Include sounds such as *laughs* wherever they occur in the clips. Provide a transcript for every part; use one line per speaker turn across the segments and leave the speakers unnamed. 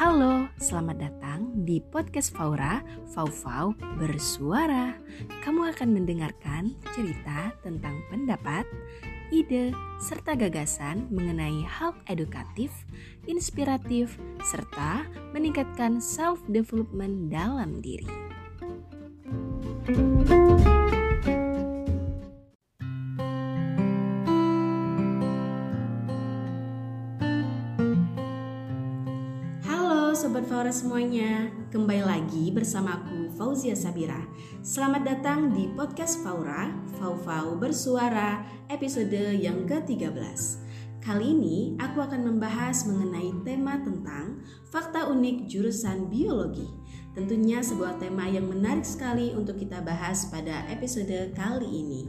Halo, selamat datang di podcast Faura, Fau-Fau Bersuara. Kamu akan mendengarkan cerita tentang pendapat, ide, serta gagasan mengenai hal edukatif, inspiratif, serta meningkatkan self-development dalam diri. Sobat Faura semuanya, kembali lagi bersama aku Fauzia Sabira. Selamat datang di podcast Faura, Fau-Fau Bersuara, episode yang ke-13. Kali ini aku akan membahas mengenai tema tentang fakta unik jurusan biologi. Tentunya sebuah tema yang menarik sekali untuk kita bahas pada episode kali ini.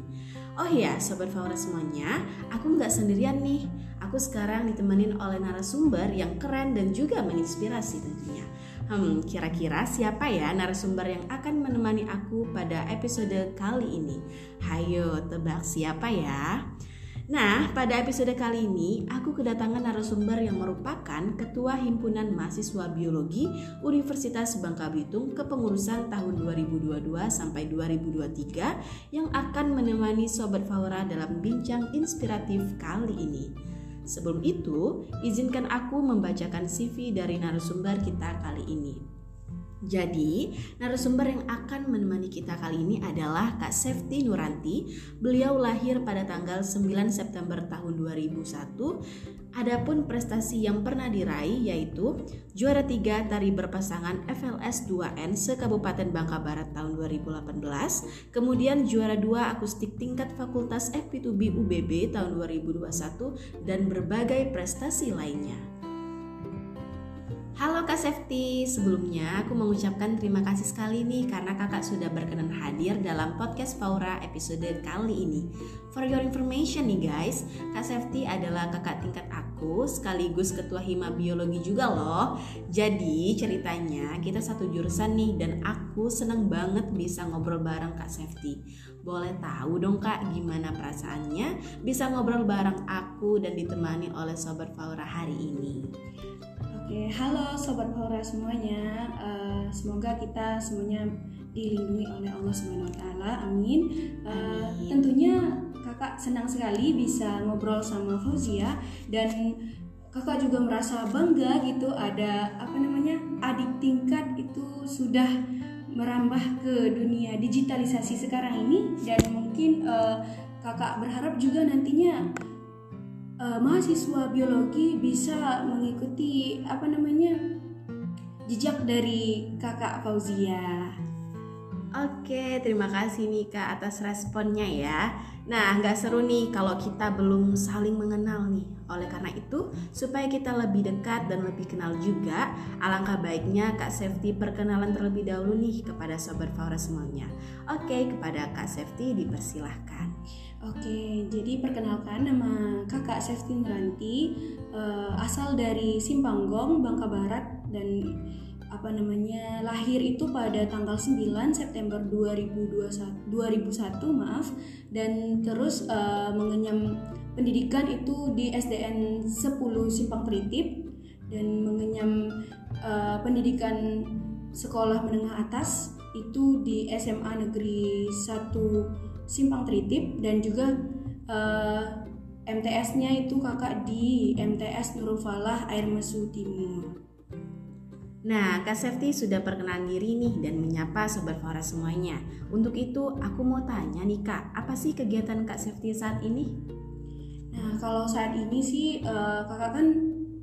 Oh ya, Sobat Faura semuanya, aku nggak sendirian nih Aku sekarang ditemenin oleh narasumber yang keren dan juga menginspirasi tentunya. Hmm, kira-kira siapa ya narasumber yang akan menemani aku pada episode kali ini? Hayo, tebak siapa ya? Nah, pada episode kali ini aku kedatangan narasumber yang merupakan Ketua Himpunan Mahasiswa Biologi Universitas Bangka Belitung kepengurusan tahun 2022 sampai 2023 yang akan menemani Sobat Faura dalam bincang inspiratif kali ini. Sebelum itu, izinkan aku membacakan CV dari narasumber kita kali ini. Jadi, narasumber yang akan menemani kita kali ini adalah Kak Sefti Nuranti. Beliau lahir pada tanggal 9 September tahun 2001 Adapun prestasi yang pernah diraih yaitu juara 3 tari berpasangan FLS 2N se-Kabupaten Bangka Barat tahun 2018, kemudian juara 2 akustik tingkat Fakultas FP2B UBB tahun 2021 dan berbagai prestasi lainnya. Halo Kak Sefti, sebelumnya aku mengucapkan terima kasih sekali nih karena kakak sudah berkenan hadir dalam podcast Faura episode kali ini. For your information nih guys, Kak Sefti adalah kakak tingkat aku sekaligus ketua hima biologi juga loh. Jadi ceritanya kita satu jurusan nih dan aku seneng banget bisa ngobrol bareng Kak Sefti. Boleh tahu dong kak gimana perasaannya bisa ngobrol bareng aku dan ditemani oleh Sobat Faura hari ini.
Oke, halo sobat Hora semuanya. Uh, semoga kita semuanya dilindungi oleh Allah Subhanahu wa taala. Amin. Uh, tentunya Kakak senang sekali bisa ngobrol sama Fauzia dan Kakak juga merasa bangga gitu ada apa namanya? adik tingkat itu sudah merambah ke dunia digitalisasi sekarang ini dan mungkin uh, Kakak berharap juga nantinya uh, mahasiswa biologi bisa mengikuti apa namanya jejak dari kakak Fauzia.
Oke, terima kasih nih kak atas responnya ya. Nah, nggak seru nih kalau kita belum saling mengenal nih. Oleh karena itu, supaya kita lebih dekat dan lebih kenal juga, alangkah baiknya Kak Safety perkenalan terlebih dahulu nih kepada Sobat Faura semuanya. Oke, kepada Kak Safety dipersilahkan.
Oke, jadi perkenalkan nama kakak Safety Nuranti, uh, asal dari Simpanggong, Bangka Barat dan apa namanya lahir itu pada tanggal 9 September 2021 2001 maaf dan terus uh, mengenyam pendidikan itu di SDN 10 Simpang Tritip dan mengenyam uh, pendidikan sekolah menengah atas itu di SMA Negeri 1 Simpang Tritip dan juga uh, eh, MTS-nya itu kakak di MTS Nurul Falah Air Mesu Timur.
Nah, Kak Safety sudah perkenalan diri nih dan menyapa Sobat Fora semuanya. Untuk itu, aku mau tanya nih Kak, apa sih kegiatan Kak Safety saat ini?
Nah, kalau saat ini sih uh, kakak kan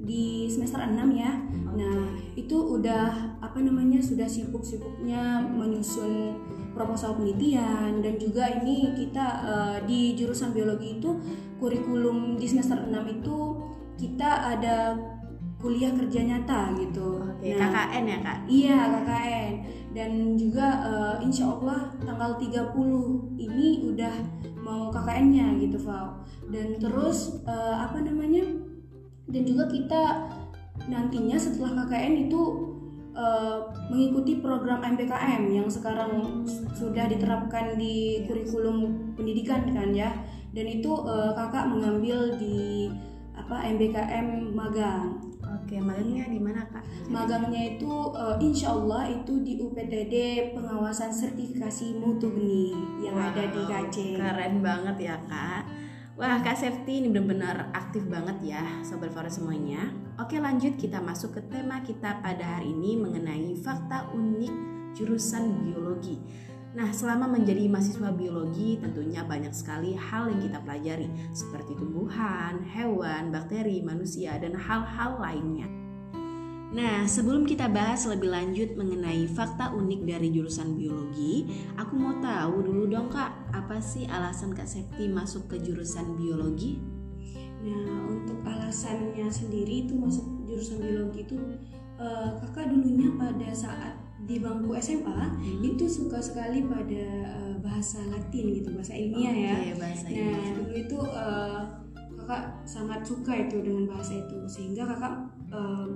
di semester 6 ya. Okay. Nah, itu udah apa namanya sudah sibuk-sibuknya menyusun proposal penelitian dan juga ini kita uh, di jurusan biologi itu kurikulum di semester 6 itu kita ada kuliah kerja nyata gitu.
Oke, nah, KKN ya kak?
Iya KKN dan juga uh, insya Allah tanggal 30 ini udah mau KKN-nya gitu Val. Dan terus uh, apa namanya? Dan juga kita nantinya setelah KKN itu uh, mengikuti program MPKM yang sekarang sudah diterapkan di kurikulum pendidikan kan ya. Dan itu uh, kakak mengambil di apa MBKM magang
Oke, magangnya di mana kak?
Magangnya itu uh, insya Allah itu di UPTD Pengawasan Sertifikasi Mutu Benih yang wow, ada di KC.
Keren banget ya kak. Wah kak Safety ini benar-benar aktif banget ya Sobat Forest semuanya Oke lanjut kita masuk ke tema kita pada hari ini mengenai fakta unik jurusan biologi Nah, selama menjadi mahasiswa biologi, tentunya banyak sekali hal yang kita pelajari, seperti tumbuhan, hewan, bakteri, manusia, dan hal-hal lainnya. Nah, sebelum kita bahas lebih lanjut mengenai fakta unik dari jurusan biologi, aku mau tahu dulu dong Kak, apa sih alasan Kak Septi masuk ke jurusan biologi?
Nah, untuk alasannya sendiri itu masuk jurusan biologi itu uh, Kakak dulunya pada saat di bangku SMA hmm. itu suka sekali pada uh, bahasa Latin gitu bahasa ilmiah oh, ya.
Okay, bahasa
nah ilmiah. dulu itu uh, kakak sangat suka itu dengan bahasa itu sehingga kakak uh,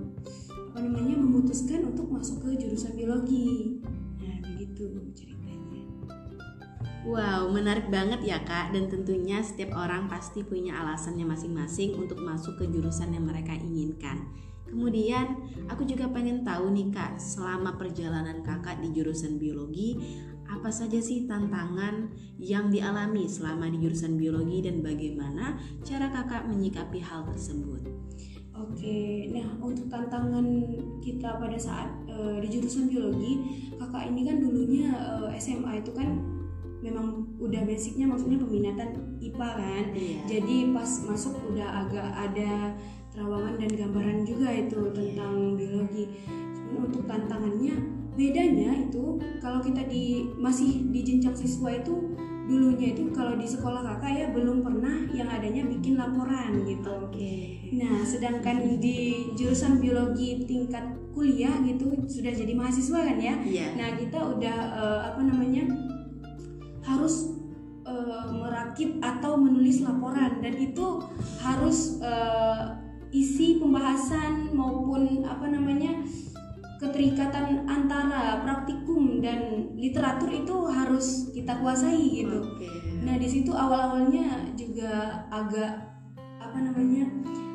apa namanya memutuskan untuk masuk ke jurusan biologi. Nah begitu ceritanya.
Wow, menarik banget ya kak Dan tentunya setiap orang pasti punya alasannya masing-masing untuk masuk ke jurusan yang mereka inginkan Kemudian aku juga pengen tahu nih kak, selama perjalanan kakak di jurusan biologi, apa saja sih tantangan yang dialami selama di jurusan biologi dan bagaimana cara kakak menyikapi hal tersebut?
Oke, nah untuk tantangan kita pada saat uh, di jurusan biologi, kakak ini kan dulunya uh, eh, SMA itu kan memang udah basicnya maksudnya peminatan IPA kan, iya. jadi pas masuk udah agak ada terawangan dan gambaran juga itu tentang biologi. Cuman untuk tantangannya bedanya itu kalau kita di masih di jenjang siswa itu dulunya itu kalau di sekolah kakak ya belum pernah yang adanya bikin laporan gitu.
Oke.
Nah, sedangkan di jurusan biologi tingkat kuliah gitu sudah jadi mahasiswa kan ya.
Yeah.
Nah, kita udah uh, apa namanya harus uh, merakit atau menulis laporan dan itu harus uh, isi pembahasan maupun apa namanya keterikatan antara praktikum dan literatur itu harus kita kuasai gitu.
Okay.
Nah di situ awal-awalnya juga agak apa namanya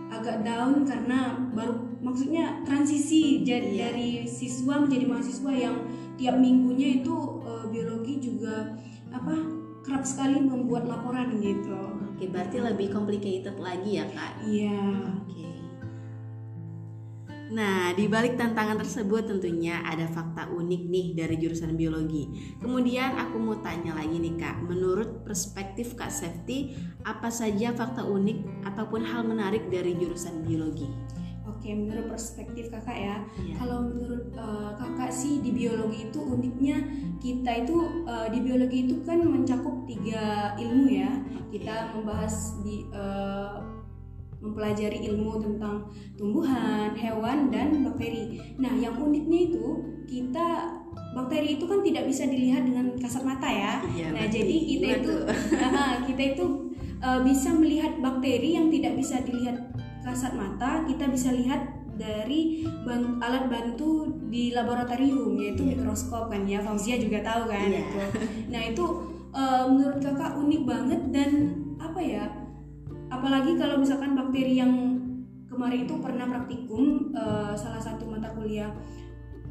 agak down karena baru maksudnya transisi jadi yeah. dari siswa menjadi mahasiswa yang tiap minggunya itu uh, biologi juga apa kerap sekali membuat laporan gitu.
Oke, berarti lebih complicated lagi ya kak?
Iya.
Oke. Nah, di balik tantangan tersebut tentunya ada fakta unik nih dari jurusan biologi. Kemudian aku mau tanya lagi nih Kak, menurut perspektif Kak Safety, apa saja fakta unik ataupun hal menarik dari jurusan biologi?
Oke, menurut perspektif kakak ya, ya. kalau menurut uh, kakak sih di biologi itu uniknya kita itu uh, di biologi itu kan mencakup tiga ilmu ya. Kita membahas di uh, mempelajari ilmu tentang tumbuhan, hewan, dan bakteri. Nah, yang uniknya itu kita bakteri itu kan tidak bisa dilihat dengan kasat mata ya.
ya
nah, jadi kita itu *laughs* kita itu uh, bisa melihat bakteri yang tidak bisa dilihat kasat mata, kita bisa lihat dari ban alat bantu di laboratorium yaitu yeah. mikroskop kan ya. Fauzia juga tahu kan yeah. itu. Nah, itu uh, menurut Kakak unik banget dan apa ya? Apalagi kalau misalkan bakteri yang kemarin itu pernah praktikum uh, salah satu mata kuliah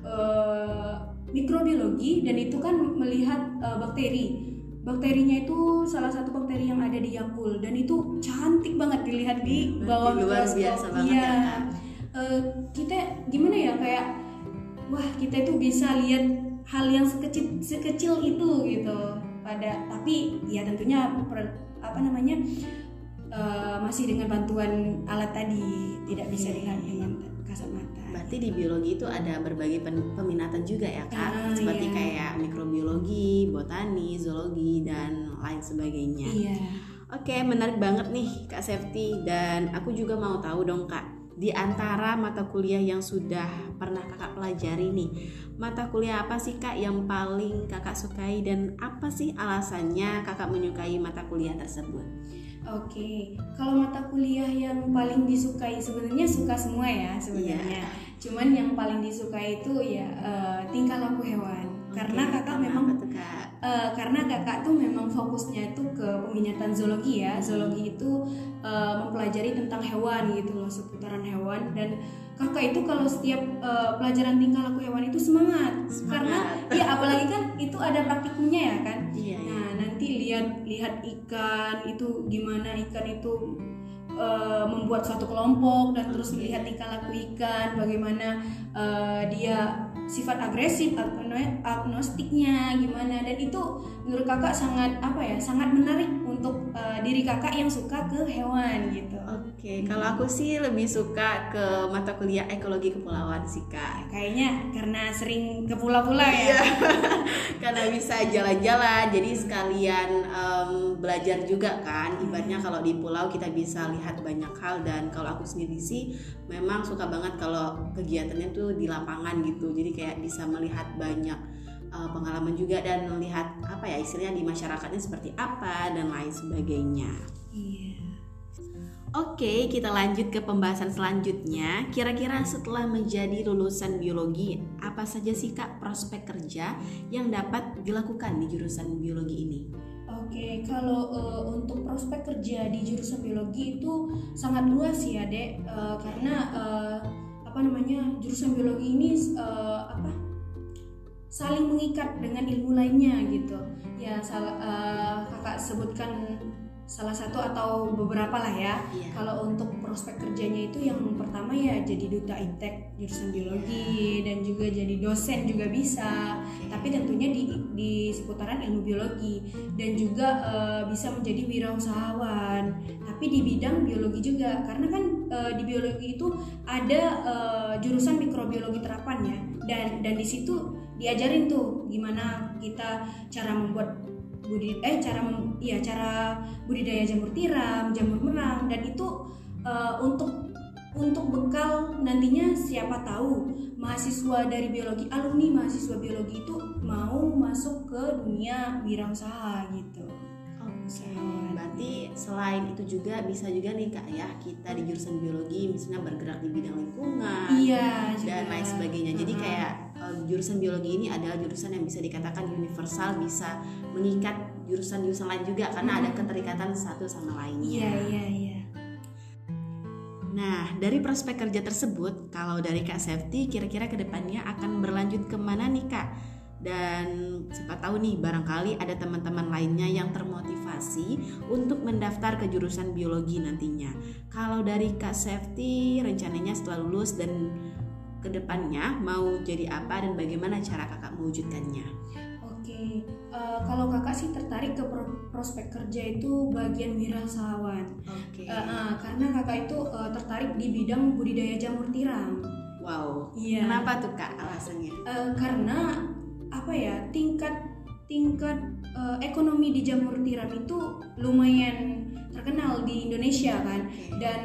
uh, mikrobiologi dan itu kan melihat uh, bakteri. Bakterinya itu salah satu bakteri yang ada di Yakul dan itu cantik banget dilihat di bawah
luar biasa banget
ya, ya uh, kita gimana ya kayak wah kita itu bisa lihat hal yang sekecil sekecil itu gitu pada tapi ya tentunya per, apa namanya uh, masih dengan bantuan alat tadi tidak bisa dilihat dengan kasat mata.
Berarti di biologi itu ada berbagai peminatan juga ya kak, ah, seperti iya. kayak mikrobiologi, botani, zoologi dan lain sebagainya.
Iya.
Oke, menarik banget nih kak Safety dan aku juga mau tahu dong kak di antara mata kuliah yang sudah pernah kakak pelajari nih mata kuliah apa sih kak yang paling kakak sukai dan apa sih alasannya kakak menyukai mata kuliah tersebut
Oke, kalau mata kuliah yang paling disukai sebenarnya suka semua ya sebenarnya. Yeah. Cuman yang paling disukai itu ya uh, tingkah laku hewan. karena kakak memang
tuh, kak?
Uh, karena kakak tuh memang fokusnya itu ke peminatan zoologi ya zoologi itu uh, mempelajari tentang hewan gitu loh seputaran hewan dan kakak itu kalau setiap uh, pelajaran tingkah laku hewan itu semangat, semangat. karena ya apalagi kan itu ada praktikumnya lihat lihat ikan itu gimana ikan itu uh, membuat suatu kelompok dan terus melihat tingkah laku ikan, bagaimana uh, dia sifat agresif agnostiknya gimana. Dan itu menurut kakak sangat apa ya sangat menarik untuk uh, diri kakak yang suka ke hewan gitu.
Oke, okay. kalau aku sih lebih suka ke mata kuliah ekologi kepulauan sih kak.
Kayaknya karena sering ke pulau-pulau ya. Iya. *laughs*
karena bisa jalan-jalan, jadi sekalian um, belajar juga kan. Ibaratnya kalau di pulau kita bisa lihat banyak hal dan kalau aku sendiri sih memang suka banget kalau kegiatannya tuh di lapangan gitu. Jadi kayak bisa melihat banyak uh, pengalaman juga dan melihat apa ya istilahnya di masyarakatnya seperti apa dan lain sebagainya.
Iya.
Oke, kita lanjut ke pembahasan selanjutnya. Kira-kira setelah menjadi lulusan biologi, apa saja sih Kak prospek kerja yang dapat dilakukan di jurusan biologi ini?
Oke, kalau uh, untuk prospek kerja di jurusan biologi itu sangat luas ya, Dek. Uh, karena uh, apa namanya? jurusan biologi ini uh, apa? Saling mengikat dengan ilmu lainnya gitu. Ya, salah uh, Kakak sebutkan salah satu atau beberapa lah ya.
Iya.
Kalau untuk prospek kerjanya itu yang pertama ya jadi duta iptek jurusan biologi dan juga jadi dosen juga bisa. Okay. Tapi tentunya di di seputaran ilmu biologi dan juga uh, bisa menjadi wirausahawan. Tapi di bidang biologi juga karena kan uh, di biologi itu ada uh, jurusan mikrobiologi terapan ya. Dan dan di situ diajarin tuh gimana kita cara membuat budi eh cara ya cara budidaya jamur tiram, jamur merang dan itu uh, untuk untuk bekal nantinya siapa tahu mahasiswa dari biologi alumni mahasiswa biologi itu mau masuk ke dunia wirausaha gitu.
Oke, okay. berarti selain itu juga bisa juga nih kak ya kita di jurusan biologi misalnya bergerak di bidang lingkungan,
iya,
dan lain sebagainya. Jadi kayak uh, jurusan biologi ini adalah jurusan yang bisa dikatakan universal, bisa mengikat jurusan-jurusan lain juga karena hmm. ada keterikatan satu sama lainnya.
Iya iya iya.
Nah, dari prospek kerja tersebut, kalau dari Kak Safety, kira-kira ke depannya akan berlanjut ke mana nih Kak? Dan siapa tahu nih, barangkali ada teman-teman lainnya yang termotivasi untuk mendaftar ke jurusan biologi nantinya. Kalau dari Kak Safety, rencananya setelah lulus dan ke depannya mau jadi apa dan bagaimana cara kakak mewujudkannya?
Oke, uh, kalau kakak sih tertarik ke pro prospek kerja itu bagian wirausahawan.
Oke.
Uh, uh, karena kakak itu uh, tertarik di bidang budidaya jamur tiram.
Wow.
Iya.
Kenapa tuh kak alasannya?
Uh, karena apa ya tingkat tingkat uh, ekonomi di jamur tiram itu lumayan terkenal di Indonesia kan dan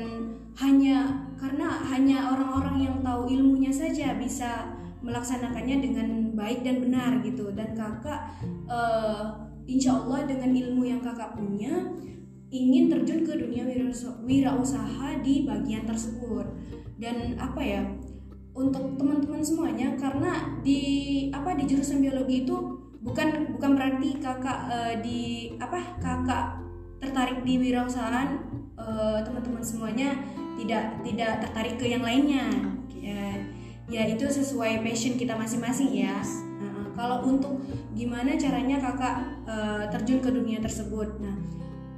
hanya karena hanya orang-orang yang tahu ilmunya saja bisa melaksanakannya dengan baik dan benar gitu. Dan kakak uh, insya Allah dengan ilmu yang kakak punya ingin terjun ke dunia wirausaha di bagian tersebut. Dan apa ya untuk teman-teman semuanya karena di apa di jurusan biologi itu bukan bukan berarti kakak uh, di apa kakak tertarik di wirausahaan uh, teman-teman semuanya tidak tidak tertarik ke yang lainnya. Ya ya itu sesuai passion kita masing-masing ya. Uh, kalau untuk gimana caranya kakak uh, terjun ke dunia tersebut? Nah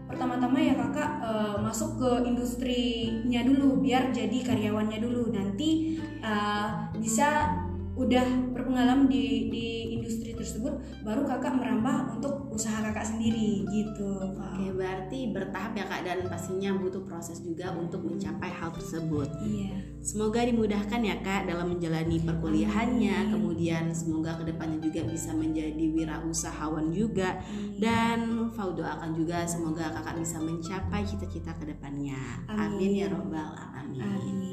pertama-tama ya kakak uh, masuk ke industrinya dulu biar jadi karyawannya dulu. Nanti uh, bisa udah berpengalaman di di industri tersebut baru kakak merambah untuk usaha kakak sendiri gitu
oke berarti bertahap ya kak dan pastinya butuh proses juga untuk mencapai hal tersebut.
Iya.
Semoga dimudahkan ya kak dalam menjalani perkuliahannya. Amin. kemudian semoga ke depannya juga bisa menjadi wirausahawan juga. Amin. dan Fau doakan juga semoga kakak bisa mencapai cita-cita ke depannya Amin, Amin ya robbal alamin.
Amin.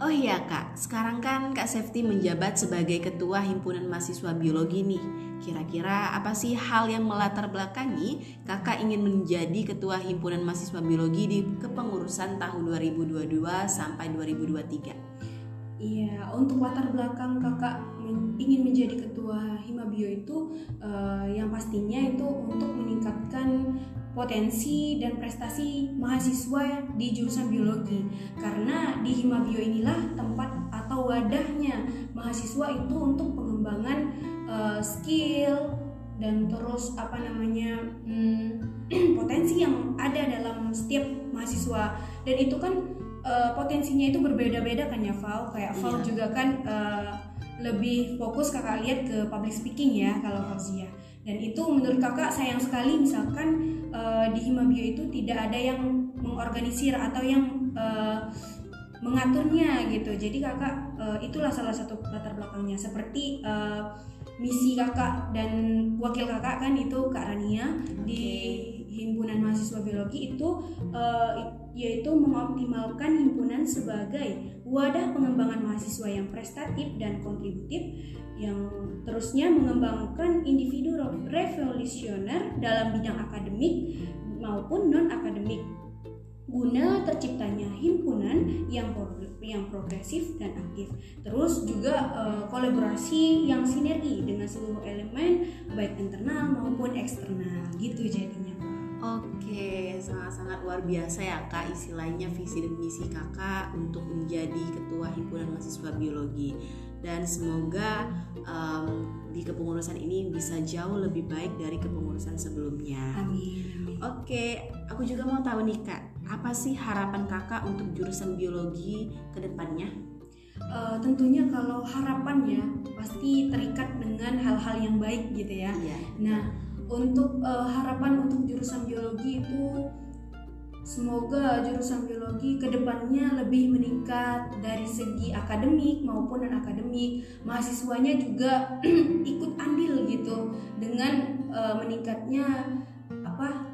Oh iya kak, sekarang kan kak Safety menjabat sebagai ketua himpunan mahasiswa biologi nih. Kira-kira apa sih hal yang melatar belakangi kakak ingin menjadi ketua himpunan mahasiswa biologi di kepengurusan tahun 2022 sampai 2023?
Iya, untuk latar belakang kakak ingin menjadi ketua Himabio itu uh, yang pastinya itu untuk meningkatkan potensi dan prestasi mahasiswa di jurusan biologi. Karena di Himabio inilah tempat atau wadahnya mahasiswa itu untuk pengembangan uh, skill dan terus apa namanya hmm, *clears throat* potensi yang ada dalam setiap mahasiswa dan itu kan uh, potensinya itu berbeda-beda kan ya Val kayak Val iya. juga kan uh, lebih fokus kakak lihat ke public speaking ya kalau Fauzia dan itu menurut kakak sayang sekali misalkan uh, di Himabio itu tidak ada yang mengorganisir atau yang uh, mengaturnya gitu. Jadi kakak uh, itulah salah satu latar belakangnya. Seperti uh, misi kakak dan wakil kakak kan itu Kak Rania okay. di himpunan mahasiswa biologi itu uh, yaitu mengoptimalkan himpunan sebagai wadah pengembangan mahasiswa yang prestatif dan kontributif yang terusnya mengembangkan individu revolusioner dalam bidang akademik maupun non akademik guna terciptanya himpunan yang yang progresif dan aktif. Terus juga uh, kolaborasi yang sinergi dengan seluruh elemen baik internal maupun eksternal gitu jadinya.
Oke, sangat-sangat luar biasa ya kak istilahnya visi dan misi kakak untuk menjadi ketua himpunan mahasiswa biologi dan semoga um, di kepengurusan ini bisa jauh lebih baik dari kepengurusan sebelumnya.
Amin.
Oke, aku juga mau tahu nih kak, apa sih harapan kakak untuk jurusan biologi ke depannya?
Uh, tentunya kalau harapannya pasti terikat dengan hal-hal yang baik gitu ya.
Iya.
Nah untuk uh, harapan untuk jurusan biologi itu semoga jurusan biologi ke depannya lebih meningkat dari segi akademik maupun non akademik mahasiswanya juga *clears throat* ikut andil gitu dengan uh, meningkatnya apa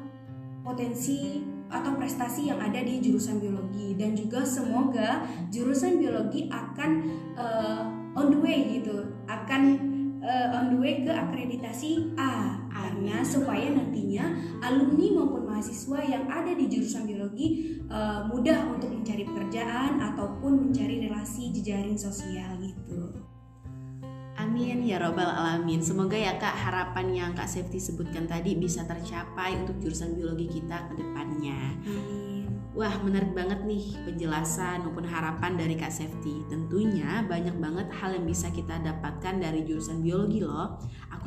potensi atau prestasi yang ada di jurusan biologi. Dan juga semoga jurusan biologi akan uh, on the way gitu akan uh, on the way ke akreditasi A karena supaya nantinya alumni maupun mahasiswa yang ada di jurusan biologi uh, mudah untuk mencari pekerjaan ataupun mencari relasi jejaring sosial gitu.
Amin ya robbal alamin. Semoga ya kak harapan yang kak Safety sebutkan tadi bisa tercapai untuk jurusan biologi kita ke depannya.
Amin.
Wah menarik banget nih penjelasan maupun harapan dari Kak Safety. Tentunya banyak banget hal yang bisa kita dapatkan dari jurusan biologi loh.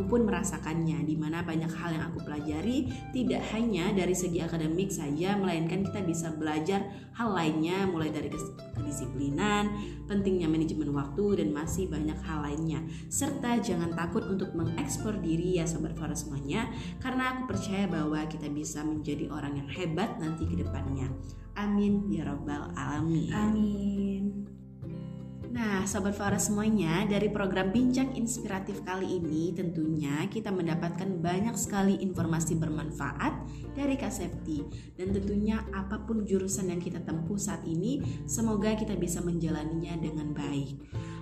Aku pun merasakannya Di mana banyak hal yang aku pelajari Tidak hanya dari segi akademik saja Melainkan kita bisa belajar hal lainnya Mulai dari kedisiplinan Pentingnya manajemen waktu Dan masih banyak hal lainnya. Serta jangan takut untuk mengekspor diri ya Sobat Fara semuanya Karena aku percaya bahwa kita bisa menjadi orang yang hebat nanti ke depannya Amin ya Rabbal Alamin.
Amin.
Nah, Sobat Farah semuanya, dari program Bincang Inspiratif kali ini tentunya kita mendapatkan banyak sekali informasi bermanfaat dari Kak Septi dan tentunya apa pun jurusan yang kita tempuh saat ini, semoga kita bisa menjalaninya dengan baik.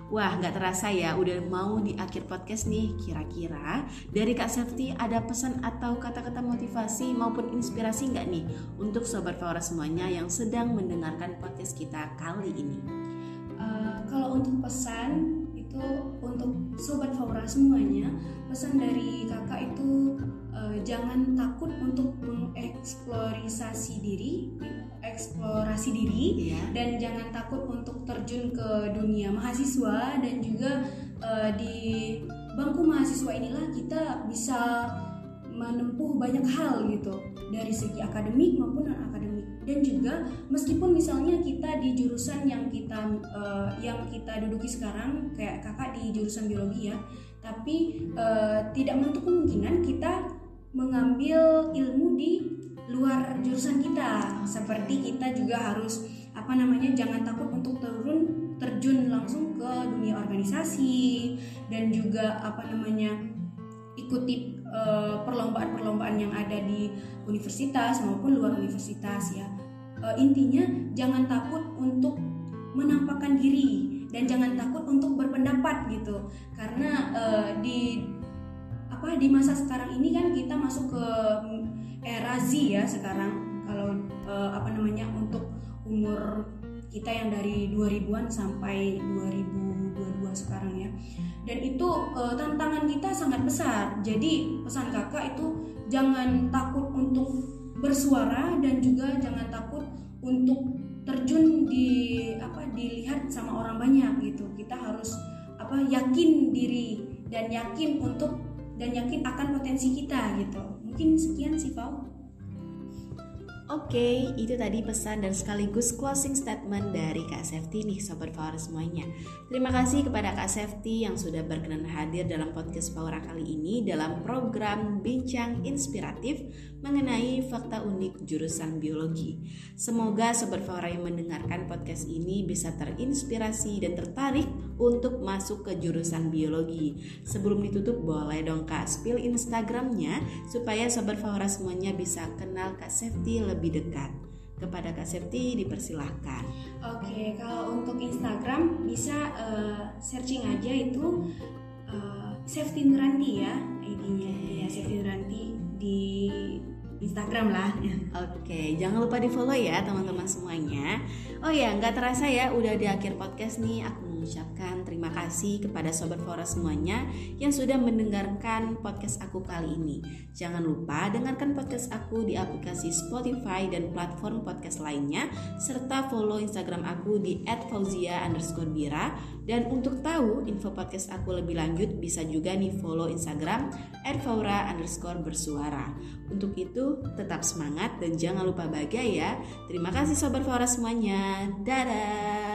Wah, nggak terasa ya, udah mau di akhir podcast nih. Kira-kira dari Kak Safety ada pesan atau kata-kata motivasi maupun inspirasi nggak nih untuk Sobat Faura semuanya yang sedang mendengarkan podcast kita kali ini?
Uh, kalau untuk pesan itu untuk Sobat Faura semuanya, pesan dari kakak itu uh, jangan takut untuk mengeksplorasi diri eksplorasi diri yeah. dan jangan takut untuk terjun ke dunia mahasiswa dan juga uh, di bangku mahasiswa inilah kita bisa menempuh banyak hal gitu dari segi akademik maupun non akademik dan juga meskipun misalnya kita di jurusan yang kita uh, yang kita duduki sekarang kayak kakak di jurusan biologi ya tapi uh, tidak menutup kemungkinan kita mengambil ilmu di luar jurusan kita. Seperti kita juga harus apa namanya jangan takut untuk turun terjun langsung ke dunia organisasi dan juga apa namanya ikuti uh, perlombaan-perlombaan yang ada di universitas maupun luar universitas ya. Uh, intinya jangan takut untuk menampakkan diri dan jangan takut untuk berpendapat gitu. Karena uh, di apa di masa sekarang ini kan kita masuk ke era Z ya sekarang. Kalau uh, apa namanya untuk umur kita yang dari 2000-an sampai 2022 sekarang ya. Dan itu uh, tantangan kita sangat besar. Jadi pesan kakak itu jangan takut untuk bersuara dan juga jangan takut untuk terjun di apa dilihat sama orang banyak gitu. Kita harus apa yakin diri dan yakin untuk dan yakin akan potensi kita gitu. Mungkin sekian sih Pak
Oke, itu tadi pesan dan sekaligus closing statement dari Kak Safety nih Sobat Power semuanya. Terima kasih kepada Kak Safety yang sudah berkenan hadir dalam podcast Power kali ini dalam program Bincang Inspiratif mengenai fakta unik jurusan biologi. Semoga Sobat Power yang mendengarkan podcast ini bisa terinspirasi dan tertarik untuk masuk ke jurusan biologi. Sebelum ditutup boleh dong Kak spill Instagramnya supaya Sobat Power semuanya bisa kenal Kak Safety lebih lebih dekat. Kepada Kak Septi dipersilahkan.
Oke, kalau untuk Instagram bisa uh, searching aja itu uh, Septi Nuranti ya ID-nya ya Septi Nuranti di Instagram lah.
Oke, jangan lupa di follow ya teman-teman semuanya. Oh ya, nggak terasa ya, udah di akhir podcast nih. Aku mengucapkan terima kasih kepada Sobat Fora semuanya yang sudah mendengarkan podcast aku kali ini. Jangan lupa dengarkan podcast aku di aplikasi Spotify dan platform podcast lainnya, serta follow Instagram aku di @fauzia underscore. Dan untuk tahu info podcast aku lebih lanjut, bisa juga nih follow Instagram @faura underscore bersuara. Untuk itu, tetap semangat dan jangan lupa bahagia ya. Terima kasih Sobat Fora semuanya. Dadah!